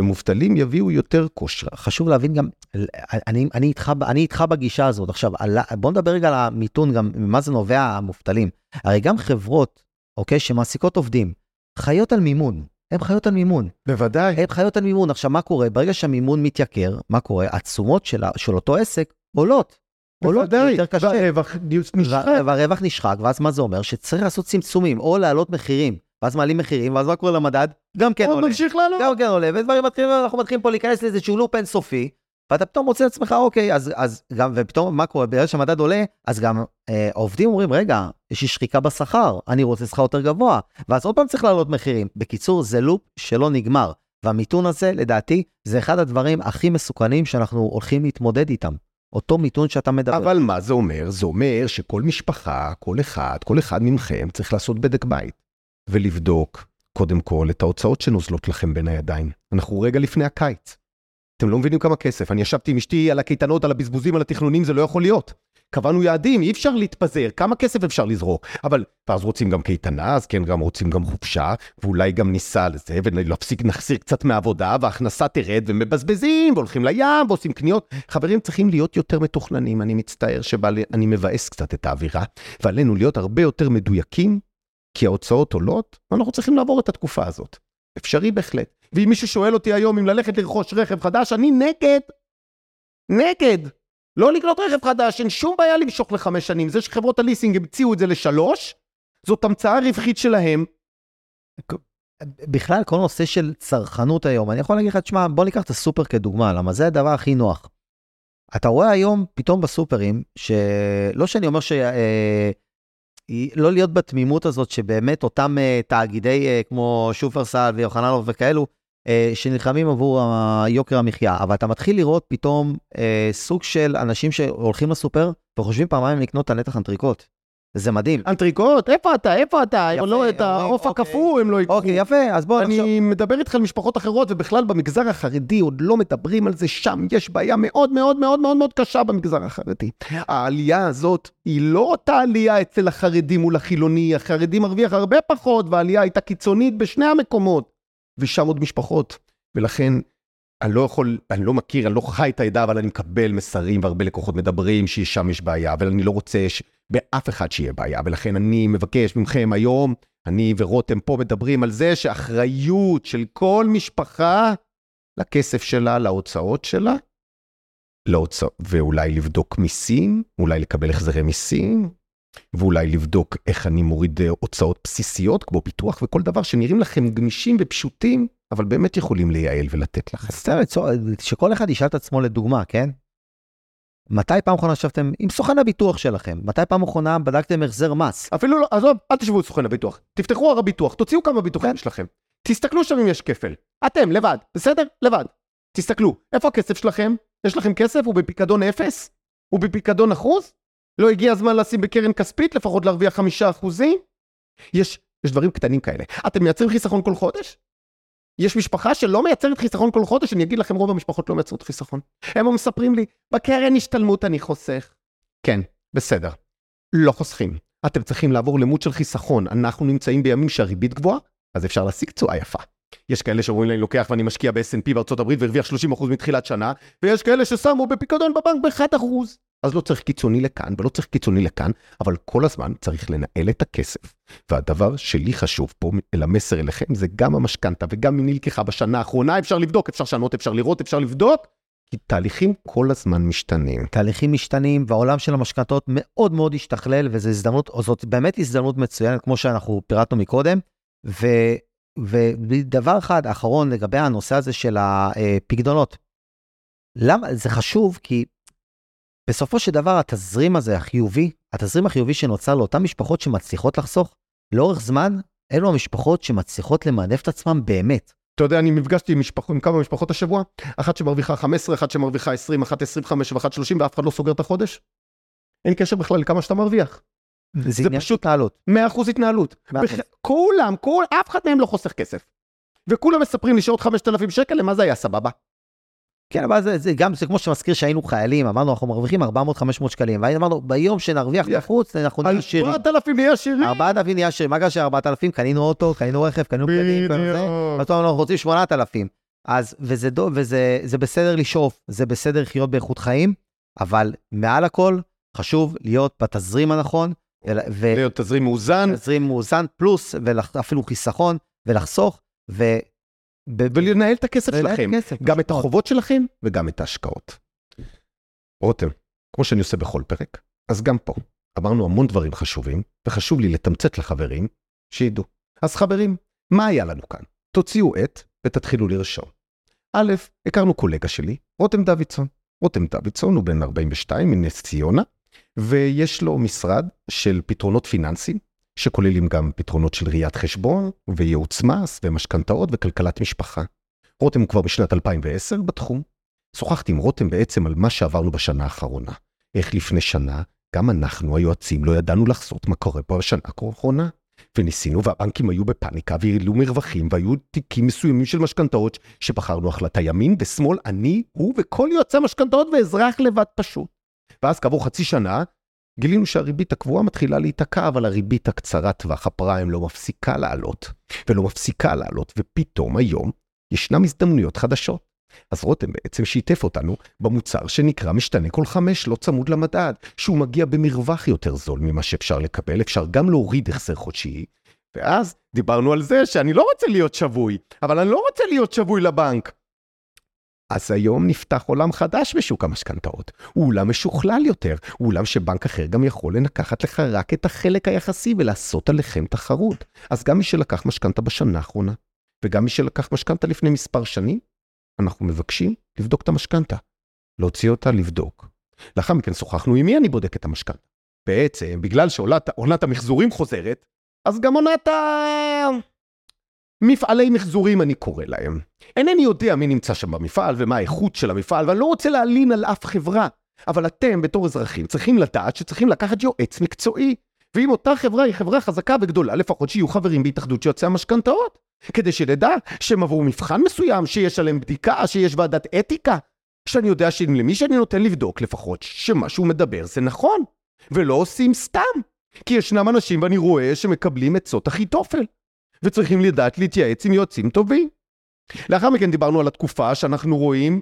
ומובטלים יביאו יותר כושר. חשוב להבין גם, אני, אני, איתך, אני איתך בגישה הזאת. עכשיו, בוא נדבר רגע על המיתון, גם ממה זה נובע המובטלים. הרי גם חברות, אוקיי, שמעסיקות עובדים, חיות על מימון. הן חיות על מימון. בוודאי. הן חיות על מימון. עכשיו, מה קורה? ברגע שהמימון מתייקר, מה קורה? התשומות של, של אותו עסק עולות. עולות יותר קשה. והרווח נשחק. והרווח נשחק, ואז מה זה אומר? שצריך לעשות צמצומים, או להעלות מחירים. ואז מעלים מחירים, ואז מה קורה למדד? גם כן עולה. ממשיך לעלות. גם כן עולה, ודברים מתחילים, אנחנו מתחילים פה להיכנס לאיזשהו לופ אינסופי, ואתה פתאום מוצא לעצמך, אוקיי, אז, אז גם, ופתאום מה קורה? בגלל שהמדד עולה, אז גם אה, עובדים אומרים, רגע, יש לי שחיקה בשכר, אני רוצה שכר יותר גבוה, ואז עוד פעם צריך להעלות מחירים. בקיצור, זה לופ שלא נגמר. והמיתון הזה, לדעתי, זה אחד הדברים הכי מסוכנים שאנחנו הולכים להתמודד איתם. אותו מיתון שאתה מדבר. אבל מה זה אומר? זה אומר שכל משפחה, כל אחד, כל אחד מכם צריך לעשות בדק בית. ולבדוק, קודם כל, את ההוצאות שנוזלות לכם בין הידיים. אנחנו רגע לפני הקיץ. אתם לא מבינים כמה כסף. אני ישבתי עם אשתי על הקייטנות, על הבזבוזים, על התכנונים, זה לא יכול להיות. קבענו יעדים, אי אפשר להתפזר, כמה כסף אפשר לזרוק? אבל, ואז רוצים גם קייטנה, אז כן, גם רוצים גם חופשה, ואולי גם ניסע לזה, ונפסיק, נחסיר קצת מהעבודה, וההכנסה תרד, ומבזבזים, והולכים לים, ועושים קניות. חברים, צריכים להיות יותר מתוכננים, אני מצטער שאני מבאס קצת את האווירה, ועלינו להיות הרבה יותר מדויקים כי ההוצאות עולות, ואנחנו צריכים לעבור את התקופה הזאת. אפשרי בהחלט. ואם מישהו שואל אותי היום אם ללכת לרכוש רכב חדש, אני נגד. נגד. לא לקנות רכב חדש, אין שום בעיה למשוך לחמש שנים. זה שחברות הליסינג המציאו את זה לשלוש, זאת המצאה רווחית שלהם. בכלל, כל נושא של צרכנות היום, אני יכול להגיד לך, תשמע, בוא ניקח את הסופר כדוגמה, למה זה הדבר הכי נוח. אתה רואה היום פתאום בסופרים, שלא שאני אומר ש... אה, לא להיות בתמימות הזאת שבאמת אותם uh, תאגידי uh, כמו שופרסל ויוחננוב וכאלו, uh, שנלחמים עבור יוקר המחיה, אבל אתה מתחיל לראות פתאום uh, סוג של אנשים שהולכים לסופר וחושבים פעמיים לקנות את הנתח אנטריקוט. זה מדהים. אנטריקוט, איפה אתה? איפה אתה? יפה, לא, את העוף אוקיי. הקפוא הם לא יקחו. אוקיי, יפה, אז בואו נחשוב. אני מדבר איתך על משפחות אחרות, ובכלל במגזר החרדי עוד לא מדברים על זה שם. יש בעיה מאוד מאוד מאוד מאוד מאוד קשה במגזר החרדי. העלייה הזאת היא לא אותה עלייה אצל החרדי מול החילוני, החרדי מרוויח הרבה פחות, והעלייה הייתה קיצונית בשני המקומות. ושם עוד משפחות. ולכן, אני לא יכול, אני לא מכיר, אני לא חי את העדה, אבל אני מקבל מסרים והרבה לקוחות מדברים ששם יש בעיה, אבל אני לא רוצה ש... באף אחד שיהיה בעיה, ולכן אני מבקש מכם היום, אני ורותם פה מדברים על זה שאחריות של כל משפחה לכסף שלה, להוצאות שלה, להוצא... ואולי לבדוק מיסים, אולי לקבל החזרי מיסים, ואולי לבדוק איך אני מוריד אה, הוצאות בסיסיות כמו פיתוח וכל דבר שנראים לכם גמישים ופשוטים, אבל באמת יכולים לייעל ולתת לכם. סתם, שכל אחד ישאל את עצמו לדוגמה, כן? מתי פעם אחרונה ישבתם עם סוכן הביטוח שלכם? מתי פעם אחרונה בדקתם החזר מס? אפילו לא, עזוב, אל תשבו עם סוכן הביטוח. תפתחו הר הביטוח, תוציאו כמה ביטוחים שלכם. תסתכלו שם אם יש כפל. אתם, לבד, בסדר? לבד. תסתכלו, איפה הכסף שלכם? יש לכם כסף? הוא בפיקדון אפס? הוא בפיקדון אחוז? לא הגיע הזמן לשים בקרן כספית, לפחות להרוויח חמישה אחוזים? יש, יש דברים קטנים כאלה. אתם מייצרים חיסכון כל חודש? יש משפחה שלא מייצרת חיסכון כל חודש, אני אגיד לכם, רוב המשפחות לא מייצרות חיסכון. הם מספרים לי, בקרן השתלמות אני חוסך. כן, בסדר. לא חוסכים. אתם צריכים לעבור למות של חיסכון. אנחנו נמצאים בימים שהריבית גבוהה, אז אפשר להשיג תשואה יפה. יש כאלה שאומרים לי, אני לוקח ואני משקיע ב-S&P בארצות הברית והרוויח 30% מתחילת שנה, ויש כאלה ששמו בפיקדון בבנק ב-1%. אז לא צריך קיצוני לכאן ולא צריך קיצוני לכאן, אבל כל הזמן צריך לנהל את הכסף. והדבר שלי חשוב פה, אל המסר אליכם, זה גם המשכנתה וגם אם נלקחה בשנה האחרונה, אפשר לבדוק, אפשר לשנות, אפשר לראות, אפשר לבדוק, כי תהליכים כל הזמן משתנים. תהליכים משתנים והעולם של המשכנתות מאוד מאוד השתכלל וזו הזדמנות, זאת באמת הזדמנות מצוינת כמו שאנחנו פירטנו מקודם. ו, ודבר אחד אחרון לגבי הנושא הזה של הפקדונות. למה זה חשוב? כי בסופו של דבר התזרים הזה החיובי, התזרים החיובי שנוצר לאותן משפחות שמצליחות לחסוך, לאורך זמן, אלו המשפחות שמצליחות למנף את עצמם באמת. אתה יודע, אני נפגשתי עם, משפח, עם כמה משפחות השבוע, אחת שמרוויחה 15, אחת שמרוויחה 20, אחת 25 ואחת 30, ואף אחד לא סוגר את החודש. אין קשר בכלל לכמה שאתה מרוויח. זה, זה פשוט התנהלות. 100% התנהלות. בח... כולם, כל, אף אחד מהם לא חוסך כסף. וכולם מספרים לי שעוד 5,000 שקל, למה זה היה סבבה? כן, אבל זה, זה גם, זה כמו שמזכיר שהיינו חיילים, אמרנו, אנחנו מרוויחים 400-500 שקלים, ואמרנו, ביום שנרוויח בחוץ, אנחנו נהיה עשירים. 4,000 נהיה עשירים. 4,000 נהיה עשירים, מה קרה ש-4,000? קנינו אוטו, קנינו רכב, קנינו בגדים, ואתה אומר, אנחנו רוצים 8,000. אז, וזה, דו, וזה זה בסדר לשאוף, זה בסדר לחיות באיכות חיים, אבל מעל הכל, חשוב להיות בתזרים הנכון. להיות תזרים מאוזן. תזרים מאוזן, פלוס, ואפילו חיסכון, ולחסוך, ו... ולנהל את הכסף שלכם, כסף, גם את החובות שלכם וגם את ההשקעות. רותם, כמו שאני עושה בכל פרק, אז גם פה. אמרנו המון דברים חשובים, וחשוב לי לתמצת לחברים שידעו. אז חברים, מה היה לנו כאן? תוציאו עט ותתחילו לרשום. א', הכרנו קולגה שלי, רותם דוידסון. רותם דוידסון הוא בן 42 מנס ציונה, ויש לו משרד של פתרונות פיננסיים שכוללים גם פתרונות של ראיית חשבון וייעוץ מס ומשכנתאות וכלכלת משפחה. רותם כבר בשנת 2010 בתחום. שוחחתי עם רותם בעצם על מה שעברנו בשנה האחרונה. איך לפני שנה גם אנחנו היועצים לא ידענו לחסות מה קורה פה בשנה האחרונה. וניסינו והבנקים היו בפאניקה והעלו מרווחים והיו תיקים מסוימים של משכנתאות שבחרנו החלטה ימין ושמאל, אני, הוא וכל יועצי המשכנתאות ואזרח לבד פשוט. ואז כעבור חצי שנה גילינו שהריבית הקבועה מתחילה להיתקע, אבל הריבית הקצרת טווח הפריים לא מפסיקה לעלות, ולא מפסיקה לעלות, ופתאום היום ישנם הזדמנויות חדשות. אז רותם בעצם שיתף אותנו במוצר שנקרא משתנה כל חמש, לא צמוד למדד, שהוא מגיע במרווח יותר זול ממה שאפשר לקבל, אפשר גם להוריד החזר חודשי, ואז דיברנו על זה שאני לא רוצה להיות שבוי, אבל אני לא רוצה להיות שבוי לבנק. אז היום נפתח עולם חדש בשוק המשכנתאות. הוא עולם משוכלל יותר, הוא עולם שבנק אחר גם יכול לנקחת לך רק את החלק היחסי ולעשות עליכם תחרות. אז גם מי שלקח משכנתה בשנה האחרונה, וגם מי שלקח משכנתה לפני מספר שנים, אנחנו מבקשים לבדוק את המשכנתה. להוציא אותה לבדוק. לאחר מכן שוחחנו עם מי אני בודק את המשכנתה. בעצם, בגלל שעונת המחזורים חוזרת, אז גם עונת ה... מפעלי מחזורים אני קורא להם. אינני יודע מי נמצא שם במפעל ומה האיכות של המפעל, ואני לא רוצה להלין על אף חברה. אבל אתם, בתור אזרחים, צריכים לדעת שצריכים לקחת יועץ מקצועי. ואם אותה חברה היא חברה חזקה וגדולה, לפחות שיהיו חברים בהתאחדות שיוצאי המשכנתאות. כדי שנדע שהם עברו מבחן מסוים, שיש עליהם בדיקה, שיש ועדת אתיקה. שאני יודע שלמי שאני נותן לבדוק לפחות, שמה שהוא מדבר זה נכון. ולא עושים סתם. כי ישנם אנשים, ואני רואה, שמקבלים עצות אחיתופל. וצריכים לדעת להתייעץ עם יועצים טובים. לאחר מכן דיברנו על התקופה שאנחנו רואים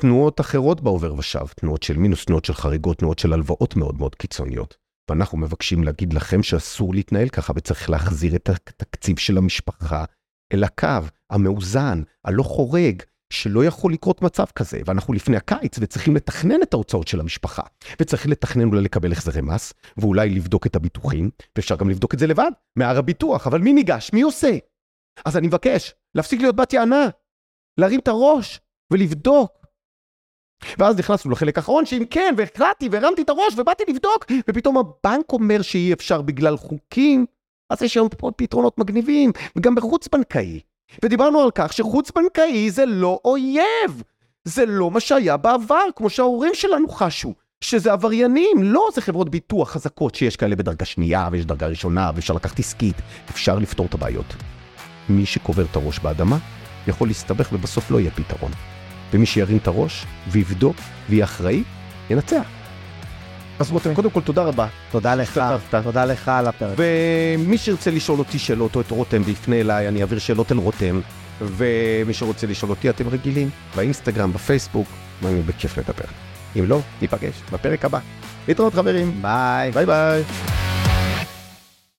תנועות אחרות בעובר ושב, תנועות של מינוס, תנועות של חריגות, תנועות של הלוואות מאוד מאוד קיצוניות. ואנחנו מבקשים להגיד לכם שאסור להתנהל ככה וצריך להחזיר את התקציב של המשפחה אל הקו המאוזן, הלא חורג, שלא יכול לקרות מצב כזה, ואנחנו לפני הקיץ וצריכים לתכנן את ההוצאות של המשפחה, וצריך לתכנן אולי לקבל החזרי מס, ואולי לבדוק את הביטוחים, ואפשר גם לבדוק את זה לבד, מהר הביטוח, אבל מי ניגש? מי עושה? אז אני מבקש, להפסיק להיות בת יענה, להרים את הראש ולבדוק. ואז נכנסנו לחלק האחרון שאם כן, והחלטתי והרמתי את הראש ובאתי לבדוק, ופתאום הבנק אומר שאי אפשר בגלל חוקים, אז יש היום פתרונות מגניבים, וגם בחוץ בנקאי. ודיברנו על כך שחוץ בנקאי זה לא אויב. זה לא מה שהיה בעבר, כמו שההורים שלנו חשו. שזה עבריינים, לא זה חברות ביטוח חזקות שיש כאלה בדרגה שנייה ויש דרגה ראשונה ואפשר לקחת עסקית, אפשר לפתור את הבעיות. מי שקובר את הראש באדמה יכול להסתבך ובסוף לא יהיה פתרון. ומי שירים את הראש ויבדוק ויהיה אחראי, ינצח. אז רותם, קודם כל תודה רבה. תודה לך, תודה לך על הפרק. ומי שירצה לשאול אותי שאלות או את רותם ויפנה אליי, אני אעביר שאלות אל רותם. ומי שרוצה לשאול אותי, אתם רגילים, באינסטגרם, בפייסבוק, ואני בכיף לדבר. אם לא, ניפגש בפרק הבא. להתראות חברים. ביי. ביי ביי.